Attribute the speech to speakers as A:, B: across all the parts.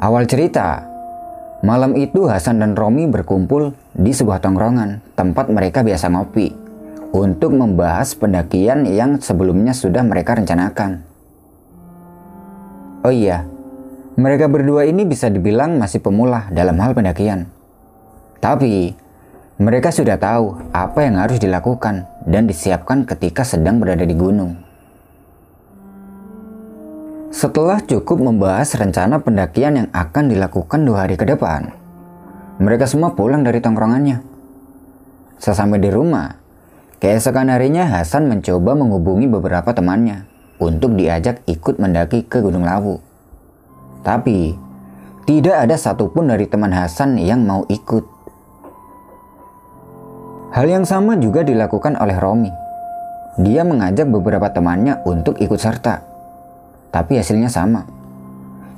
A: Awal cerita, malam itu Hasan dan Romi berkumpul di sebuah tongkrongan tempat mereka biasa ngopi untuk membahas pendakian yang sebelumnya sudah mereka rencanakan. Oh iya, mereka berdua ini bisa dibilang masih pemula dalam hal pendakian. Tapi, mereka sudah tahu apa yang harus dilakukan dan disiapkan ketika sedang berada di gunung. Setelah cukup membahas rencana pendakian yang akan dilakukan dua hari ke depan, mereka semua pulang dari tongkrongannya. Sesampai di rumah, keesokan harinya Hasan mencoba menghubungi beberapa temannya untuk diajak ikut mendaki ke Gunung Lawu. Tapi, tidak ada satupun dari teman Hasan yang mau ikut. Hal yang sama juga dilakukan oleh Romi. Dia mengajak beberapa temannya untuk ikut serta. Tapi hasilnya sama.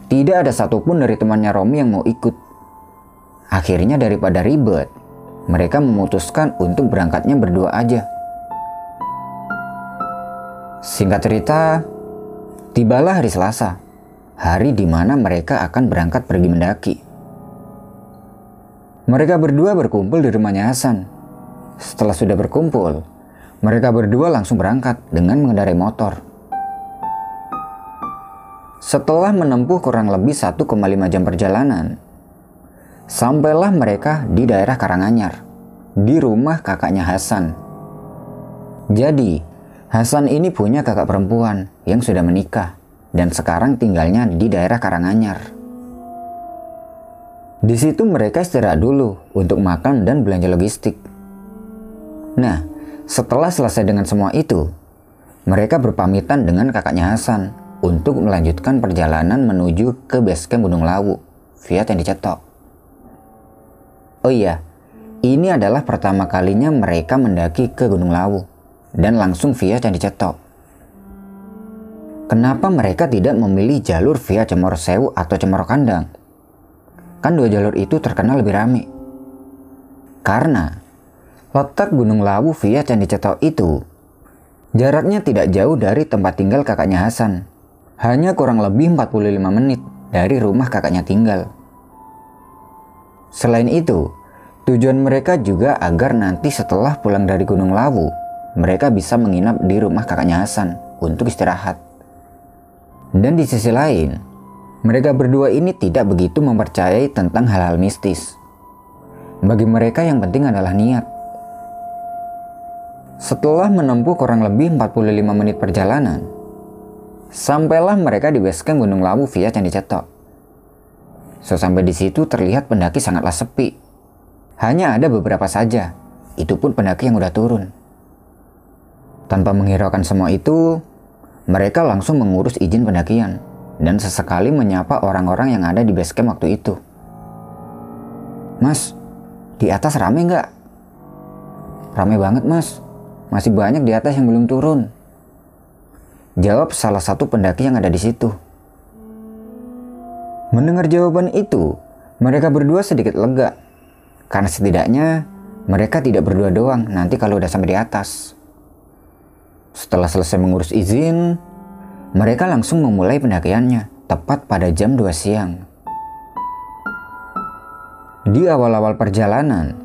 A: Tidak ada satupun dari temannya Romi yang mau ikut. Akhirnya daripada ribet, mereka memutuskan untuk berangkatnya berdua aja. Singkat cerita, tibalah hari Selasa, hari di mana mereka akan berangkat pergi mendaki. Mereka berdua berkumpul di rumahnya Hasan setelah sudah berkumpul, mereka berdua langsung berangkat dengan mengendarai motor. Setelah menempuh kurang lebih 1,5 jam perjalanan, sampailah mereka di daerah Karanganyar, di rumah kakaknya Hasan. Jadi, Hasan ini punya kakak perempuan yang sudah menikah dan sekarang tinggalnya di daerah Karanganyar. Di situ mereka istirahat dulu untuk makan dan belanja logistik. Nah, setelah selesai dengan semua itu, mereka berpamitan dengan kakaknya Hasan untuk melanjutkan perjalanan menuju ke basecamp Gunung Lawu via Candi Cetok. Oh iya, ini adalah pertama kalinya mereka mendaki ke Gunung Lawu dan langsung via Candi Cetok. Kenapa mereka tidak memilih jalur via Cemoro Sewu atau Cemoro Kandang? Kan dua jalur itu terkenal lebih ramai. Karena Letak Gunung Lawu via Candi Cetok itu jaraknya tidak jauh dari tempat tinggal kakaknya Hasan. Hanya kurang lebih 45 menit dari rumah kakaknya tinggal. Selain itu, tujuan mereka juga agar nanti setelah pulang dari Gunung Lawu, mereka bisa menginap di rumah kakaknya Hasan untuk istirahat. Dan di sisi lain, mereka berdua ini tidak begitu mempercayai tentang hal-hal mistis. Bagi mereka yang penting adalah niat. Setelah menempuh kurang lebih 45 menit perjalanan, sampailah mereka di basecamp Gunung Lawu via Candi Cetok. Sesampai di situ terlihat pendaki sangatlah sepi. Hanya ada beberapa saja, itu pun pendaki yang udah turun. Tanpa menghiraukan semua itu, mereka langsung mengurus izin pendakian dan sesekali menyapa orang-orang yang ada di basecamp waktu itu. Mas, di atas rame nggak? Rame banget mas, masih banyak di atas yang belum turun. Jawab salah satu pendaki yang ada di situ. Mendengar jawaban itu, mereka berdua sedikit lega. Karena setidaknya mereka tidak berdua doang nanti kalau udah sampai di atas. Setelah selesai mengurus izin, mereka langsung memulai pendakiannya tepat pada jam 2 siang. Di awal-awal perjalanan,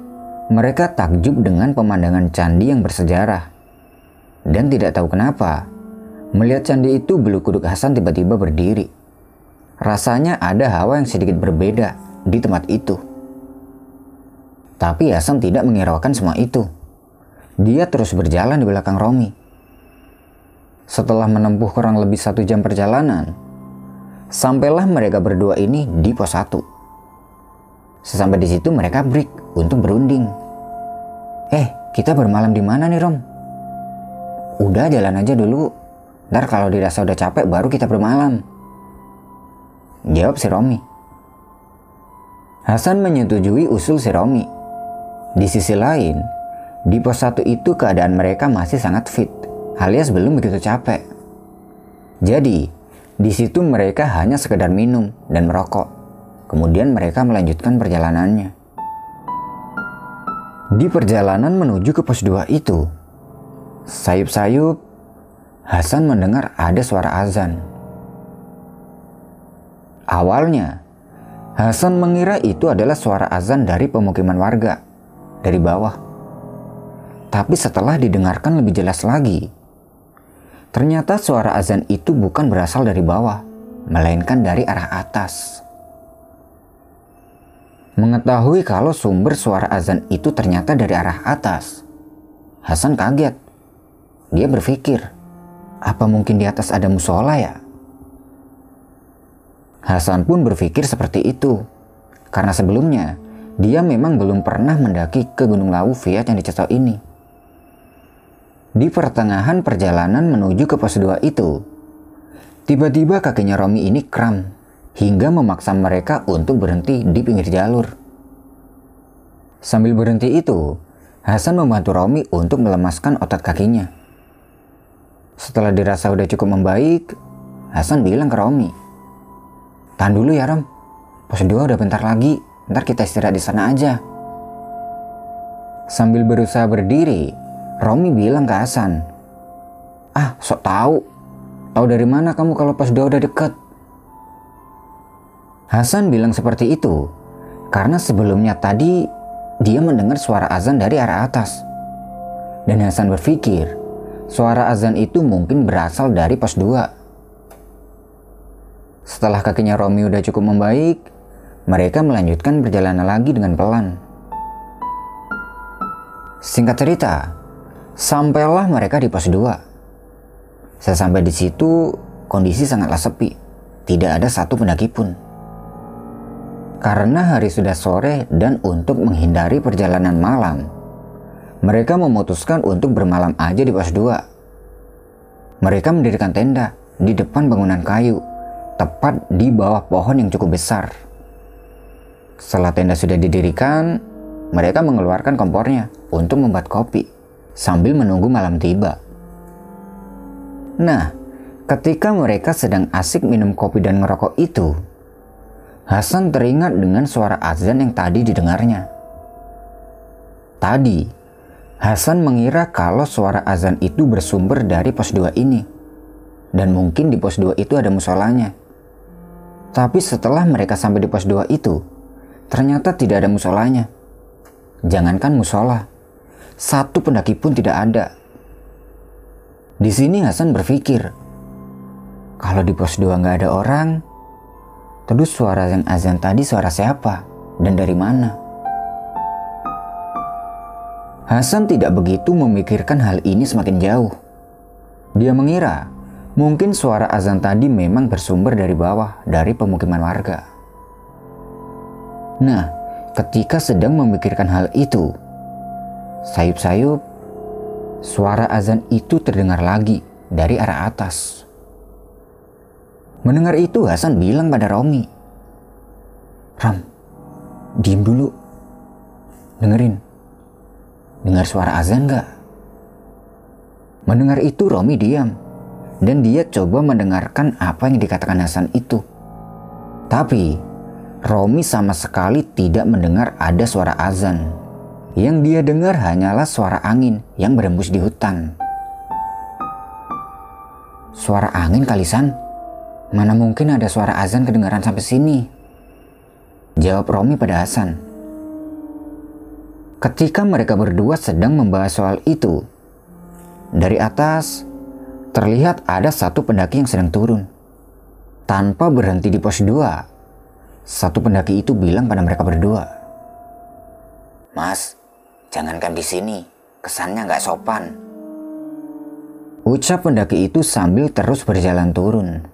A: mereka takjub dengan pemandangan candi yang bersejarah. Dan tidak tahu kenapa, melihat candi itu bulu kuduk Hasan tiba-tiba berdiri. Rasanya ada hawa yang sedikit berbeda di tempat itu. Tapi Hasan tidak mengiraukan semua itu. Dia terus berjalan di belakang Romi. Setelah menempuh kurang lebih satu jam perjalanan, sampailah mereka berdua ini di pos 1. Sesampai di situ mereka break untuk berunding. Eh, kita bermalam di mana nih Rom? Udah jalan aja dulu. Ntar kalau dirasa udah capek baru kita bermalam. Jawab si Romi. Hasan menyetujui usul si Romi. Di sisi lain, di pos satu itu keadaan mereka masih sangat fit, alias belum begitu capek. Jadi, di situ mereka hanya sekedar minum dan merokok. Kemudian mereka melanjutkan perjalanannya. Di perjalanan menuju ke pos 2 itu, sayup-sayup Hasan mendengar ada suara azan. Awalnya, Hasan mengira itu adalah suara azan dari pemukiman warga dari bawah. Tapi setelah didengarkan lebih jelas lagi, ternyata suara azan itu bukan berasal dari bawah, melainkan dari arah atas. Mengetahui kalau sumber suara azan itu ternyata dari arah atas, Hasan kaget. Dia berpikir, apa mungkin di atas ada musola ya? Hasan pun berpikir seperti itu, karena sebelumnya dia memang belum pernah mendaki ke Gunung Lawu via Candi Ceto ini. Di pertengahan perjalanan menuju ke pos 2 itu, tiba-tiba kakinya Romi ini kram hingga memaksa mereka untuk berhenti di pinggir jalur. Sambil berhenti itu, Hasan membantu Romi untuk melemaskan otot kakinya. Setelah dirasa udah cukup membaik, Hasan bilang ke Romi, Tahan dulu ya Rom. Pos 2 udah bentar lagi. Ntar kita istirahat di sana aja. Sambil berusaha berdiri, Romi bilang ke Hasan. Ah, sok tahu. Tahu dari mana kamu kalau pos 2 udah deket? Hasan bilang seperti itu karena sebelumnya tadi dia mendengar suara azan dari arah atas. Dan Hasan berpikir, suara azan itu mungkin berasal dari pos 2. Setelah kakinya Romi udah cukup membaik, mereka melanjutkan perjalanan lagi dengan pelan. Singkat cerita, sampailah mereka di pos 2. Sesampai di situ, kondisi sangatlah sepi. Tidak ada satu pendaki pun. Karena hari sudah sore dan untuk menghindari perjalanan malam, mereka memutuskan untuk bermalam aja di pos 2. Mereka mendirikan tenda di depan bangunan kayu tepat di bawah pohon yang cukup besar. Setelah tenda sudah didirikan, mereka mengeluarkan kompornya untuk membuat kopi sambil menunggu malam tiba. Nah, ketika mereka sedang asik minum kopi dan ngerokok itu, Hasan teringat dengan suara azan yang tadi didengarnya. Tadi, Hasan mengira kalau suara azan itu bersumber dari pos 2 ini. Dan mungkin di pos 2 itu ada musolanya. Tapi setelah mereka sampai di pos 2 itu, ternyata tidak ada musolanya. Jangankan musola, satu pendaki pun tidak ada. Di sini Hasan berpikir, kalau di pos 2 nggak ada orang, terus suara yang azan tadi suara siapa dan dari mana? Hasan tidak begitu memikirkan hal ini semakin jauh. Dia mengira Mungkin suara azan tadi memang bersumber dari bawah, dari pemukiman warga. Nah, ketika sedang memikirkan hal itu, sayup-sayup, suara azan itu terdengar lagi dari arah atas. Mendengar itu, Hasan bilang pada Romi, Ram, diem dulu. Dengerin. Dengar suara azan gak? Mendengar itu, Romi diam dan dia coba mendengarkan apa yang dikatakan Hasan itu. Tapi Romi sama sekali tidak mendengar ada suara azan. Yang dia dengar hanyalah suara angin yang berembus di hutan. Suara angin kalisan? Mana mungkin ada suara azan kedengaran sampai sini? Jawab Romi pada Hasan. Ketika mereka berdua sedang membahas soal itu, dari atas terlihat ada satu pendaki yang sedang turun. Tanpa berhenti di pos 2, satu pendaki itu bilang pada mereka berdua. Mas, jangankan di sini, kesannya nggak sopan. Ucap pendaki itu sambil terus berjalan turun.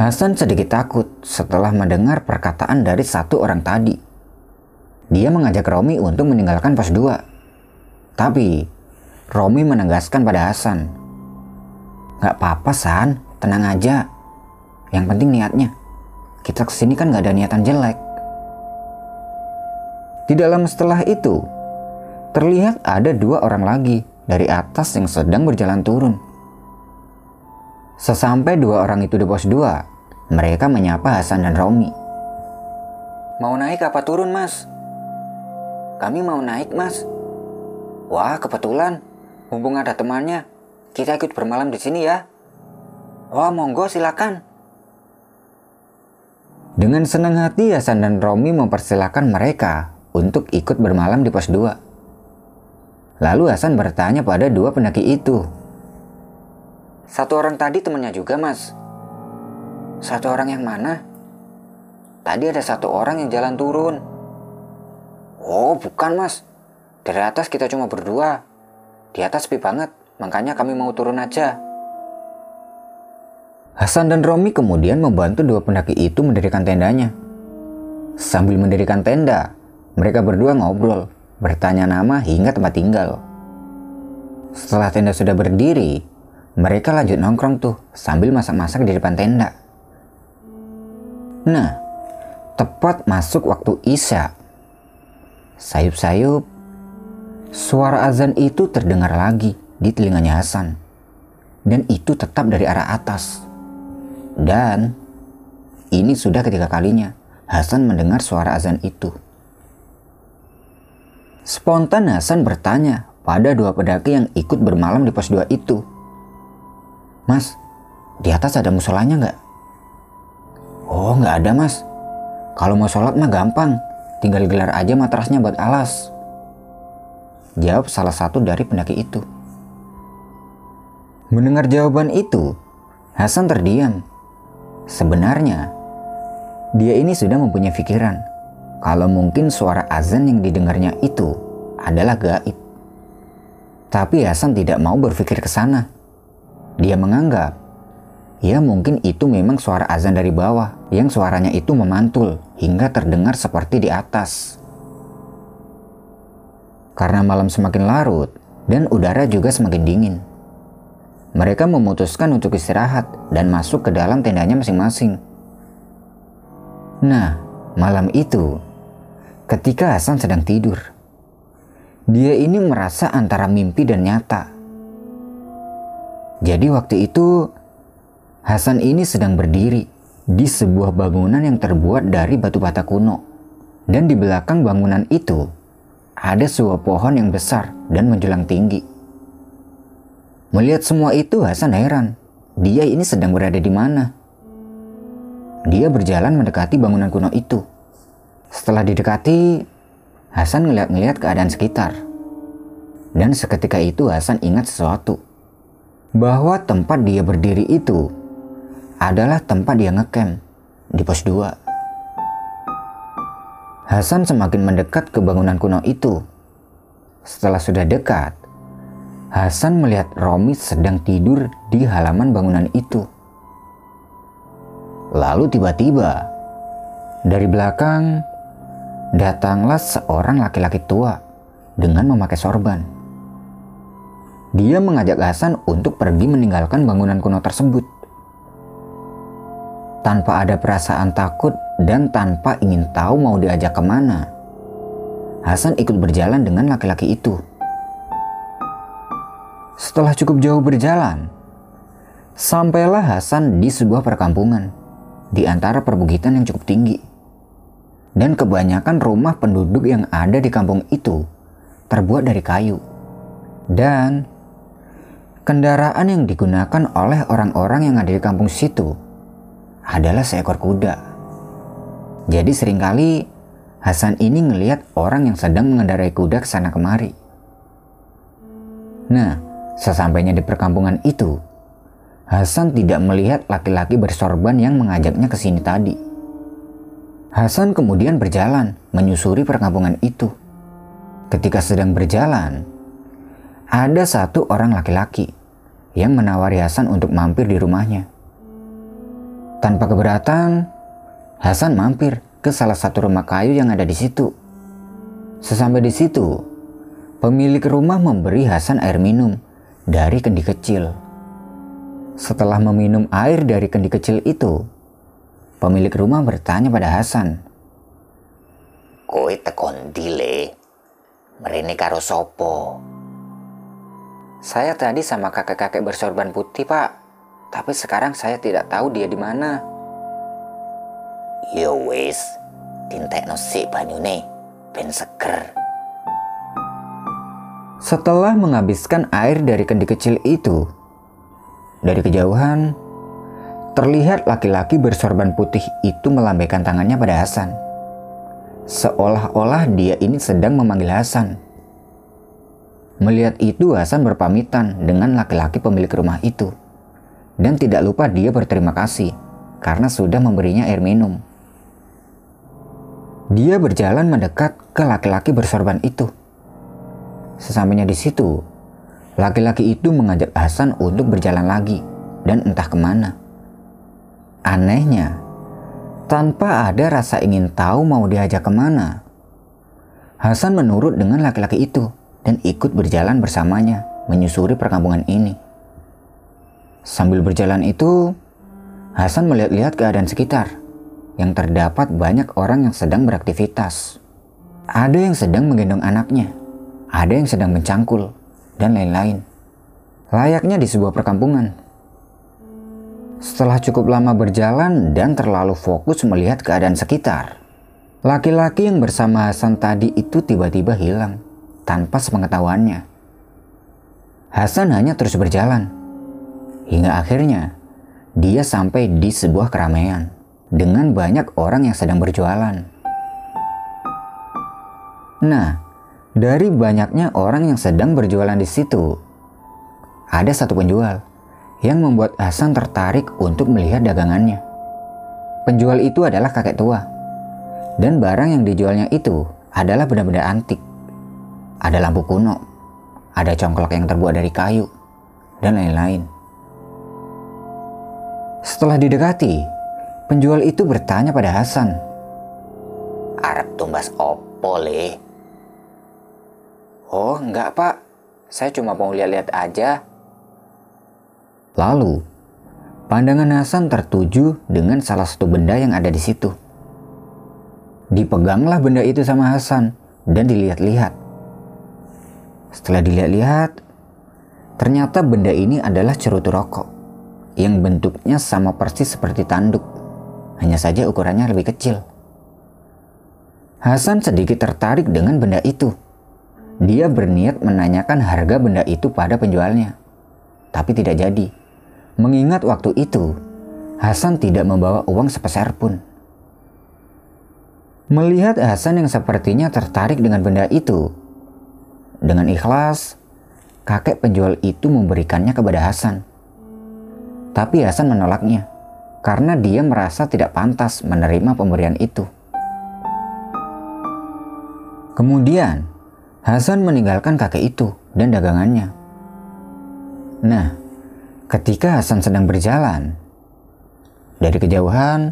A: Hasan sedikit takut setelah mendengar perkataan dari satu orang tadi. Dia mengajak Romi untuk meninggalkan pos 2. Tapi Romi menegaskan pada Hasan. Gak apa-apa San, tenang aja. Yang penting niatnya. Kita ke sini kan gak ada niatan jelek. Di dalam setelah itu, terlihat ada dua orang lagi dari atas yang sedang berjalan turun. Sesampai dua orang itu di pos dua, mereka menyapa Hasan dan Romi. Mau naik apa turun mas? Kami mau naik mas. Wah kebetulan, Mumpung ada temannya, kita ikut bermalam di sini ya. Wah, monggo silakan. Dengan senang hati Hasan dan Romi mempersilahkan mereka untuk ikut bermalam di pos 2. Lalu Hasan bertanya pada dua pendaki itu. Satu orang tadi temannya juga mas. Satu orang yang mana? Tadi ada satu orang yang jalan turun. Oh bukan mas. Dari atas kita cuma berdua. Di atas sepi banget, makanya kami mau turun aja. Hasan dan Romi kemudian membantu dua pendaki itu mendirikan tendanya. Sambil mendirikan tenda, mereka berdua ngobrol, bertanya nama hingga tempat tinggal. Setelah tenda sudah berdiri, mereka lanjut nongkrong tuh sambil masak-masak di depan tenda. Nah, tepat masuk waktu Isya. Sayup-sayup, suara azan itu terdengar lagi di telinganya Hasan. Dan itu tetap dari arah atas. Dan ini sudah ketiga kalinya Hasan mendengar suara azan itu. Spontan Hasan bertanya pada dua pendaki yang ikut bermalam di pos 2 itu. Mas, di atas ada musolanya nggak? Oh, nggak ada mas. Kalau mau sholat mah gampang. Tinggal gelar aja matrasnya buat alas. Jawab salah satu dari pendaki itu. Mendengar jawaban itu, Hasan terdiam Sebenarnya, dia ini sudah mempunyai pikiran kalau mungkin suara azan yang didengarnya itu adalah gaib. Tapi Hasan tidak mau berpikir ke sana. Dia menganggap, ya mungkin itu memang suara azan dari bawah yang suaranya itu memantul hingga terdengar seperti di atas. Karena malam semakin larut dan udara juga semakin dingin, mereka memutuskan untuk istirahat dan masuk ke dalam tendanya masing-masing. Nah, malam itu, ketika Hasan sedang tidur, dia ini merasa antara mimpi dan nyata. Jadi waktu itu, Hasan ini sedang berdiri di sebuah bangunan yang terbuat dari batu bata kuno. Dan di belakang bangunan itu, ada sebuah pohon yang besar dan menjulang tinggi. Melihat semua itu Hasan heran. Dia ini sedang berada di mana? Dia berjalan mendekati bangunan kuno itu. Setelah didekati, Hasan ngeliat-ngeliat keadaan sekitar. Dan seketika itu Hasan ingat sesuatu. Bahwa tempat dia berdiri itu adalah tempat dia ngecamp di pos 2. Hasan semakin mendekat ke bangunan kuno itu. Setelah sudah dekat, Hasan melihat Romi sedang tidur di halaman bangunan itu. Lalu tiba-tiba, dari belakang datanglah seorang laki-laki tua dengan memakai sorban. Dia mengajak Hasan untuk pergi meninggalkan bangunan kuno tersebut. Tanpa ada perasaan takut dan tanpa ingin tahu mau diajak ke mana, Hasan ikut berjalan dengan laki-laki itu. Setelah cukup jauh berjalan, sampailah Hasan di sebuah perkampungan di antara perbukitan yang cukup tinggi. Dan kebanyakan rumah penduduk yang ada di kampung itu terbuat dari kayu. Dan kendaraan yang digunakan oleh orang-orang yang ada di kampung situ adalah seekor kuda. Jadi sering kali Hasan ini ngelihat orang yang sedang mengendarai kuda ke sana kemari. Nah, Sesampainya di perkampungan itu, Hasan tidak melihat laki-laki bersorban yang mengajaknya ke sini tadi. Hasan kemudian berjalan menyusuri perkampungan itu. Ketika sedang berjalan, ada satu orang laki-laki yang menawari Hasan untuk mampir di rumahnya. Tanpa keberatan, Hasan mampir ke salah satu rumah kayu yang ada di situ. Sesampai di situ, pemilik rumah memberi Hasan air minum dari kendi kecil. Setelah meminum air dari kendi kecil itu, pemilik rumah bertanya pada Hasan.
B: Kowe tekon dile, merini karo sopo.
A: Saya tadi sama kakek-kakek bersorban putih, Pak. Tapi sekarang saya tidak tahu dia di mana.
B: Yo wis, dintekno sik banyune ben seger.
A: Setelah menghabiskan air dari kendi kecil itu, dari kejauhan terlihat laki-laki bersorban putih itu melambaikan tangannya pada Hasan. Seolah-olah dia ini sedang memanggil Hasan. Melihat itu Hasan berpamitan dengan laki-laki pemilik rumah itu. Dan tidak lupa dia berterima kasih karena sudah memberinya air minum. Dia berjalan mendekat ke laki-laki bersorban itu. Sesampainya di situ, laki-laki itu mengajak Hasan untuk berjalan lagi dan entah ke mana. Anehnya, tanpa ada rasa ingin tahu mau diajak ke mana, Hasan menurut dengan laki-laki itu dan ikut berjalan bersamanya menyusuri perkampungan ini. Sambil berjalan itu, Hasan melihat-lihat keadaan sekitar yang terdapat banyak orang yang sedang beraktivitas. Ada yang sedang menggendong anaknya, ada yang sedang mencangkul, dan lain-lain. Layaknya di sebuah perkampungan. Setelah cukup lama berjalan dan terlalu fokus melihat keadaan sekitar, laki-laki yang bersama Hasan tadi itu tiba-tiba hilang tanpa sepengetahuannya. Hasan hanya terus berjalan hingga akhirnya dia sampai di sebuah keramaian dengan banyak orang yang sedang berjualan. Nah, dari banyaknya orang yang sedang berjualan di situ, ada satu penjual yang membuat Hasan tertarik untuk melihat dagangannya. Penjual itu adalah kakek tua, dan barang yang dijualnya itu adalah benda-benda antik. Ada lampu kuno, ada congklak yang terbuat dari kayu, dan lain-lain. Setelah didekati, penjual itu bertanya pada Hasan.
B: Arab tumbas opo le?
A: Oh enggak pak, saya cuma mau lihat-lihat aja. Lalu, pandangan Hasan tertuju dengan salah satu benda yang ada di situ. Dipeganglah benda itu sama Hasan dan dilihat-lihat. Setelah dilihat-lihat, ternyata benda ini adalah cerutu rokok yang bentuknya sama persis seperti tanduk, hanya saja ukurannya lebih kecil. Hasan sedikit tertarik dengan benda itu. Dia berniat menanyakan harga benda itu pada penjualnya, tapi tidak jadi Mengingat waktu itu, Hasan tidak membawa uang sepeser pun. Melihat Hasan yang sepertinya tertarik dengan benda itu, dengan ikhlas, kakek penjual itu memberikannya kepada Hasan. Tapi Hasan menolaknya karena dia merasa tidak pantas menerima pemberian itu. Kemudian, Hasan meninggalkan kakek itu dan dagangannya. Nah, Ketika Hasan sedang berjalan, dari kejauhan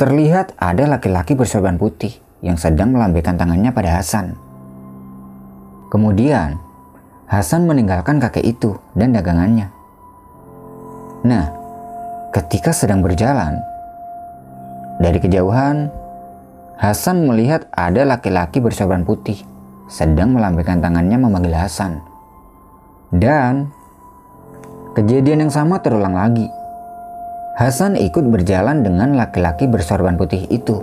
A: terlihat ada laki-laki bersorban putih yang sedang melambaikan tangannya pada Hasan. Kemudian, Hasan meninggalkan kakek itu dan dagangannya. Nah, ketika sedang berjalan, dari kejauhan, Hasan melihat ada laki-laki bersorban putih sedang melambaikan tangannya memanggil Hasan. Dan Kejadian yang sama terulang lagi. Hasan ikut berjalan dengan laki-laki bersorban putih itu.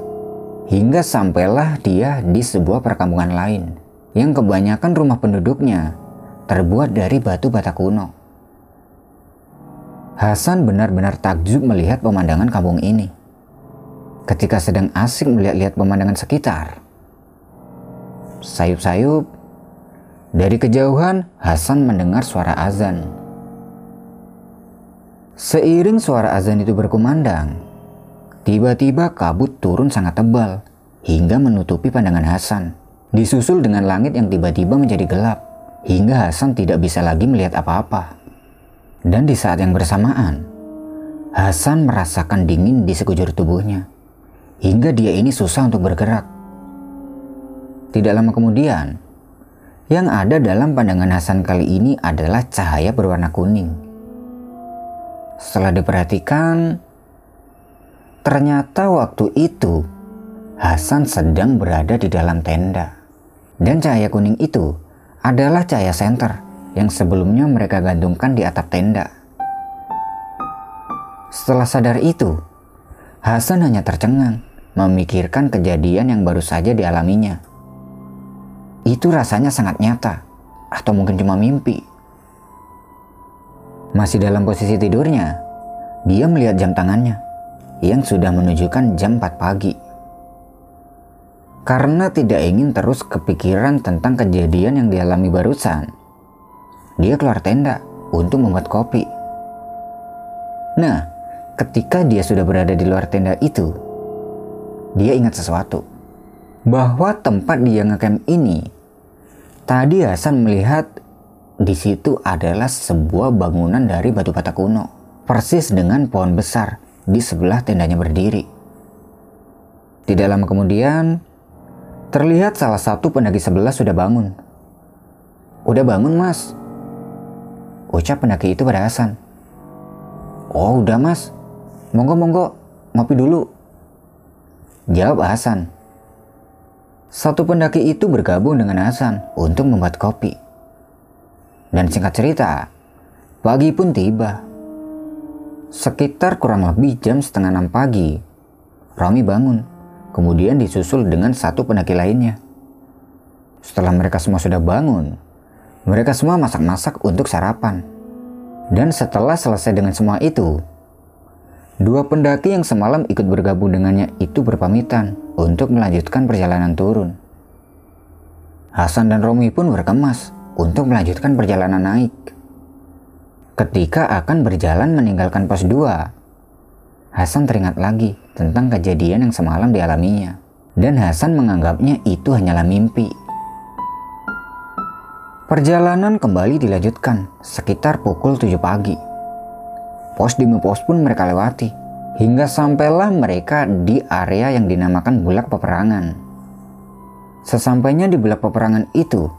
A: Hingga sampailah dia di sebuah perkampungan lain. Yang kebanyakan rumah penduduknya terbuat dari batu bata kuno. Hasan benar-benar takjub melihat pemandangan kampung ini. Ketika sedang asik melihat-lihat pemandangan sekitar. Sayup-sayup, dari kejauhan Hasan mendengar suara azan. Seiring suara azan itu berkumandang, tiba-tiba kabut turun sangat tebal hingga menutupi pandangan Hasan. Disusul dengan langit yang tiba-tiba menjadi gelap hingga Hasan tidak bisa lagi melihat apa-apa. Dan di saat yang bersamaan, Hasan merasakan dingin di sekujur tubuhnya hingga dia ini susah untuk bergerak. Tidak lama kemudian, yang ada dalam pandangan Hasan kali ini adalah cahaya berwarna kuning setelah diperhatikan, ternyata waktu itu Hasan sedang berada di dalam tenda. Dan cahaya kuning itu adalah cahaya senter yang sebelumnya mereka gantungkan di atap tenda. Setelah sadar itu, Hasan hanya tercengang memikirkan kejadian yang baru saja dialaminya. Itu rasanya sangat nyata, atau mungkin cuma mimpi. Masih dalam posisi tidurnya, dia melihat jam tangannya yang sudah menunjukkan jam 4 pagi. Karena tidak ingin terus kepikiran tentang kejadian yang dialami barusan, dia keluar tenda untuk membuat kopi. Nah, ketika dia sudah berada di luar tenda itu, dia ingat sesuatu. Bahwa tempat dia ngecamp ini, tadi Hasan melihat di situ adalah sebuah bangunan dari batu bata kuno, persis dengan pohon besar di sebelah tendanya berdiri. Tidak lama kemudian, Terlihat salah satu pendaki sebelah sudah bangun. Udah bangun mas? Ucap pendaki itu pada Hasan. Oh udah mas, monggo-monggo, ngopi dulu. Jawab Hasan. Satu pendaki itu bergabung dengan Hasan untuk membuat kopi. Dan singkat cerita, pagi pun tiba. Sekitar kurang lebih jam setengah enam pagi, Romi bangun kemudian disusul dengan satu pendaki lainnya. Setelah mereka semua sudah bangun, mereka semua masak-masak untuk sarapan. Dan setelah selesai dengan semua itu, dua pendaki yang semalam ikut bergabung dengannya itu berpamitan untuk melanjutkan perjalanan turun. Hasan dan Romi pun berkemas untuk melanjutkan perjalanan naik. Ketika akan berjalan meninggalkan pos 2, Hasan teringat lagi tentang kejadian yang semalam dialaminya. Dan Hasan menganggapnya itu hanyalah mimpi. Perjalanan kembali dilanjutkan sekitar pukul 7 pagi. Pos demi pos pun mereka lewati. Hingga sampailah mereka di area yang dinamakan bulak peperangan. Sesampainya di bulak peperangan itu,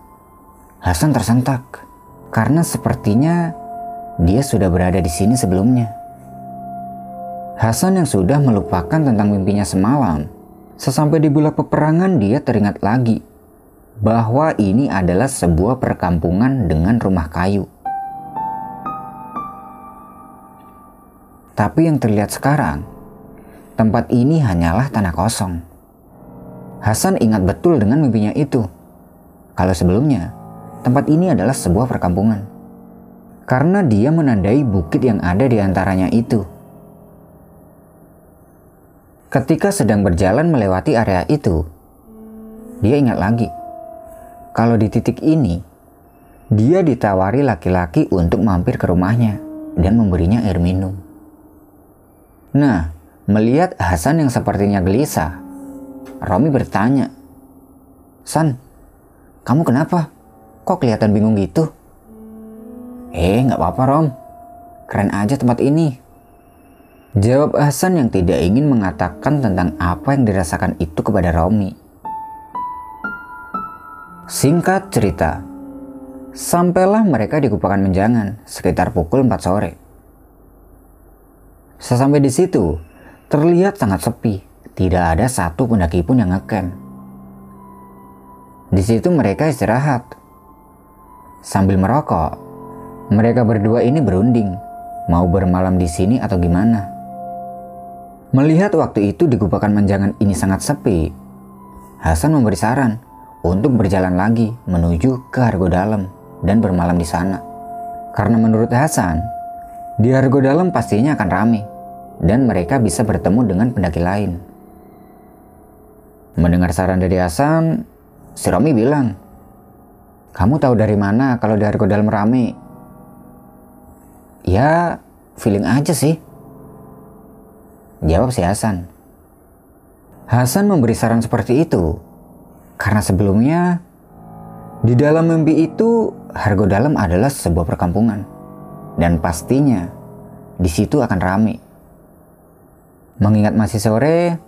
A: Hasan tersentak karena sepertinya dia sudah berada di sini sebelumnya. Hasan yang sudah melupakan tentang mimpinya semalam, sesampai di bulak peperangan dia teringat lagi bahwa ini adalah sebuah perkampungan dengan rumah kayu. Tapi yang terlihat sekarang, tempat ini hanyalah tanah kosong. Hasan ingat betul dengan mimpinya itu. Kalau sebelumnya, tempat ini adalah sebuah perkampungan. Karena dia menandai bukit yang ada di antaranya itu. Ketika sedang berjalan melewati area itu, dia ingat lagi kalau di titik ini dia ditawari laki-laki untuk mampir ke rumahnya dan memberinya air minum. Nah, melihat Hasan yang sepertinya gelisah, Romi bertanya, "San, kamu kenapa? Kok kelihatan bingung gitu?" "Eh, nggak apa-apa, Rom. Keren aja tempat ini," Jawab Hasan yang tidak ingin mengatakan tentang apa yang dirasakan itu kepada Romi. Singkat cerita, sampailah mereka di Kupakan Menjangan sekitar pukul 4 sore. Sesampai di situ, terlihat sangat sepi. Tidak ada satu pendaki pun yang ngecamp. Di situ mereka istirahat. Sambil merokok, mereka berdua ini berunding mau bermalam di sini atau gimana. Melihat waktu itu di Gubakan Menjangan ini sangat sepi, Hasan memberi saran untuk berjalan lagi menuju ke Hargo Dalam dan bermalam di sana. Karena menurut Hasan, di Hargo Dalam pastinya akan ramai dan mereka bisa bertemu dengan pendaki lain. Mendengar saran dari Hasan, si Romi bilang, Kamu tahu dari mana kalau di Hargo Dalam rame? Ya, feeling aja sih. Jawab si Hasan. Hasan memberi saran seperti itu karena sebelumnya di dalam mimpi itu Hargo Dalam adalah sebuah perkampungan dan pastinya di situ akan ramai. Mengingat masih sore,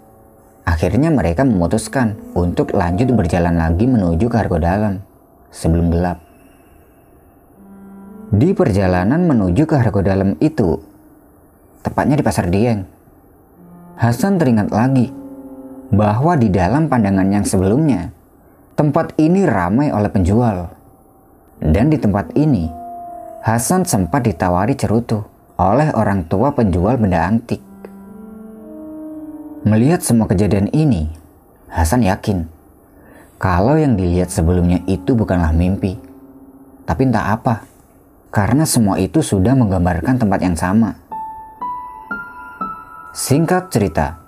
A: akhirnya mereka memutuskan untuk lanjut berjalan lagi menuju ke Hargo Dalam sebelum gelap. Di perjalanan menuju ke Hargo Dalam itu, tepatnya di Pasar Dieng, Hasan teringat lagi bahwa di dalam pandangan yang sebelumnya, tempat ini ramai oleh penjual. Dan di tempat ini, Hasan sempat ditawari cerutu oleh orang tua penjual benda antik. Melihat semua kejadian ini, Hasan yakin kalau yang dilihat sebelumnya itu bukanlah mimpi, tapi entah apa, karena semua itu sudah menggambarkan tempat yang sama. Singkat cerita,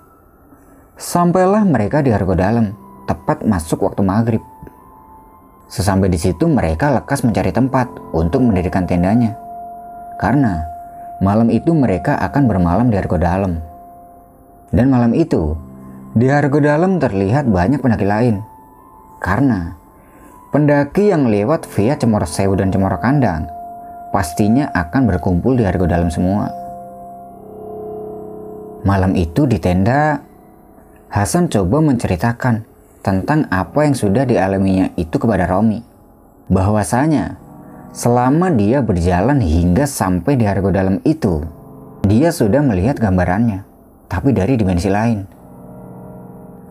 A: sampailah mereka di Argo Dalam, tepat masuk waktu maghrib. Sesampai di situ mereka lekas mencari tempat untuk mendirikan tendanya. Karena malam itu mereka akan bermalam di Argo Dalam. Dan malam itu, di Argo Dalam terlihat banyak pendaki lain. Karena pendaki yang lewat via Cemoro Sewu dan Cemoro Kandang pastinya akan berkumpul di Argo Dalam semua. Malam itu di tenda, Hasan coba menceritakan tentang apa yang sudah dialaminya itu kepada Romi. Bahwasanya selama dia berjalan hingga sampai di Argo Dalam itu, dia sudah melihat gambarannya, tapi dari dimensi lain.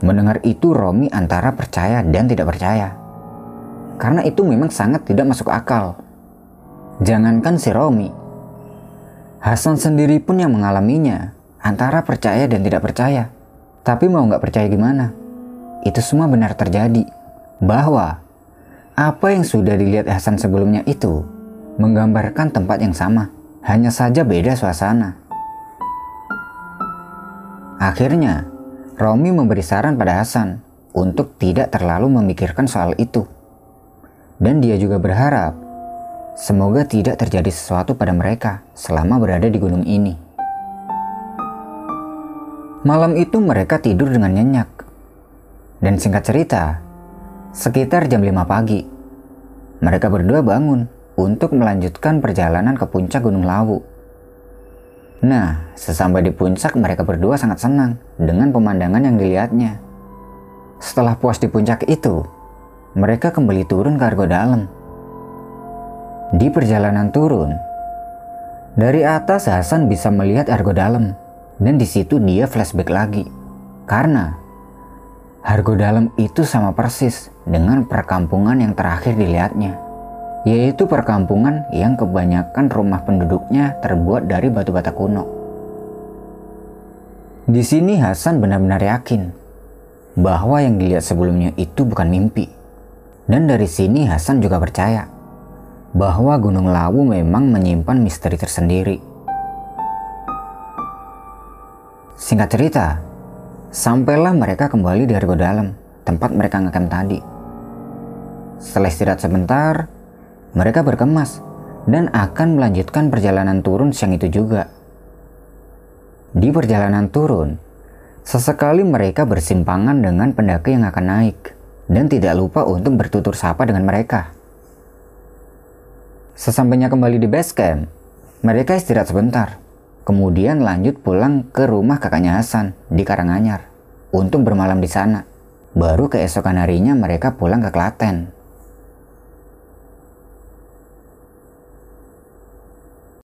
A: Mendengar itu Romi antara percaya dan tidak percaya. Karena itu memang sangat tidak masuk akal. Jangankan si Romi, Hasan sendiri pun yang mengalaminya antara percaya dan tidak percaya. Tapi mau nggak percaya gimana? Itu semua benar terjadi. Bahwa apa yang sudah dilihat Hasan sebelumnya itu menggambarkan tempat yang sama. Hanya saja beda suasana. Akhirnya, Romi memberi saran pada Hasan untuk tidak terlalu memikirkan soal itu. Dan dia juga berharap semoga tidak terjadi sesuatu pada mereka selama berada di gunung ini. Malam itu mereka tidur dengan nyenyak. Dan singkat cerita, sekitar jam 5 pagi, mereka berdua bangun untuk melanjutkan perjalanan ke puncak Gunung Lawu. Nah, sesampai di puncak mereka berdua sangat senang dengan pemandangan yang dilihatnya. Setelah puas di puncak itu, mereka kembali turun ke Argo Dalam. Di perjalanan turun, dari atas Hasan bisa melihat Argo Dalam dan di situ dia flashback lagi. Karena Hargo Dalam itu sama persis dengan perkampungan yang terakhir dilihatnya. Yaitu perkampungan yang kebanyakan rumah penduduknya terbuat dari batu bata kuno. Di sini Hasan benar-benar yakin bahwa yang dilihat sebelumnya itu bukan mimpi. Dan dari sini Hasan juga percaya bahwa Gunung Lawu memang menyimpan misteri tersendiri. Singkat cerita, sampailah mereka kembali dari Argo Dalam, tempat mereka ngecamp tadi. Setelah istirahat sebentar, mereka berkemas dan akan melanjutkan perjalanan turun siang itu juga. Di perjalanan turun, sesekali mereka bersimpangan dengan pendaki yang akan naik dan tidak lupa untuk bertutur sapa dengan mereka. Sesampainya kembali di base camp, mereka istirahat sebentar Kemudian lanjut pulang ke rumah kakaknya Hasan di Karanganyar untuk bermalam di sana. Baru keesokan harinya mereka pulang ke Klaten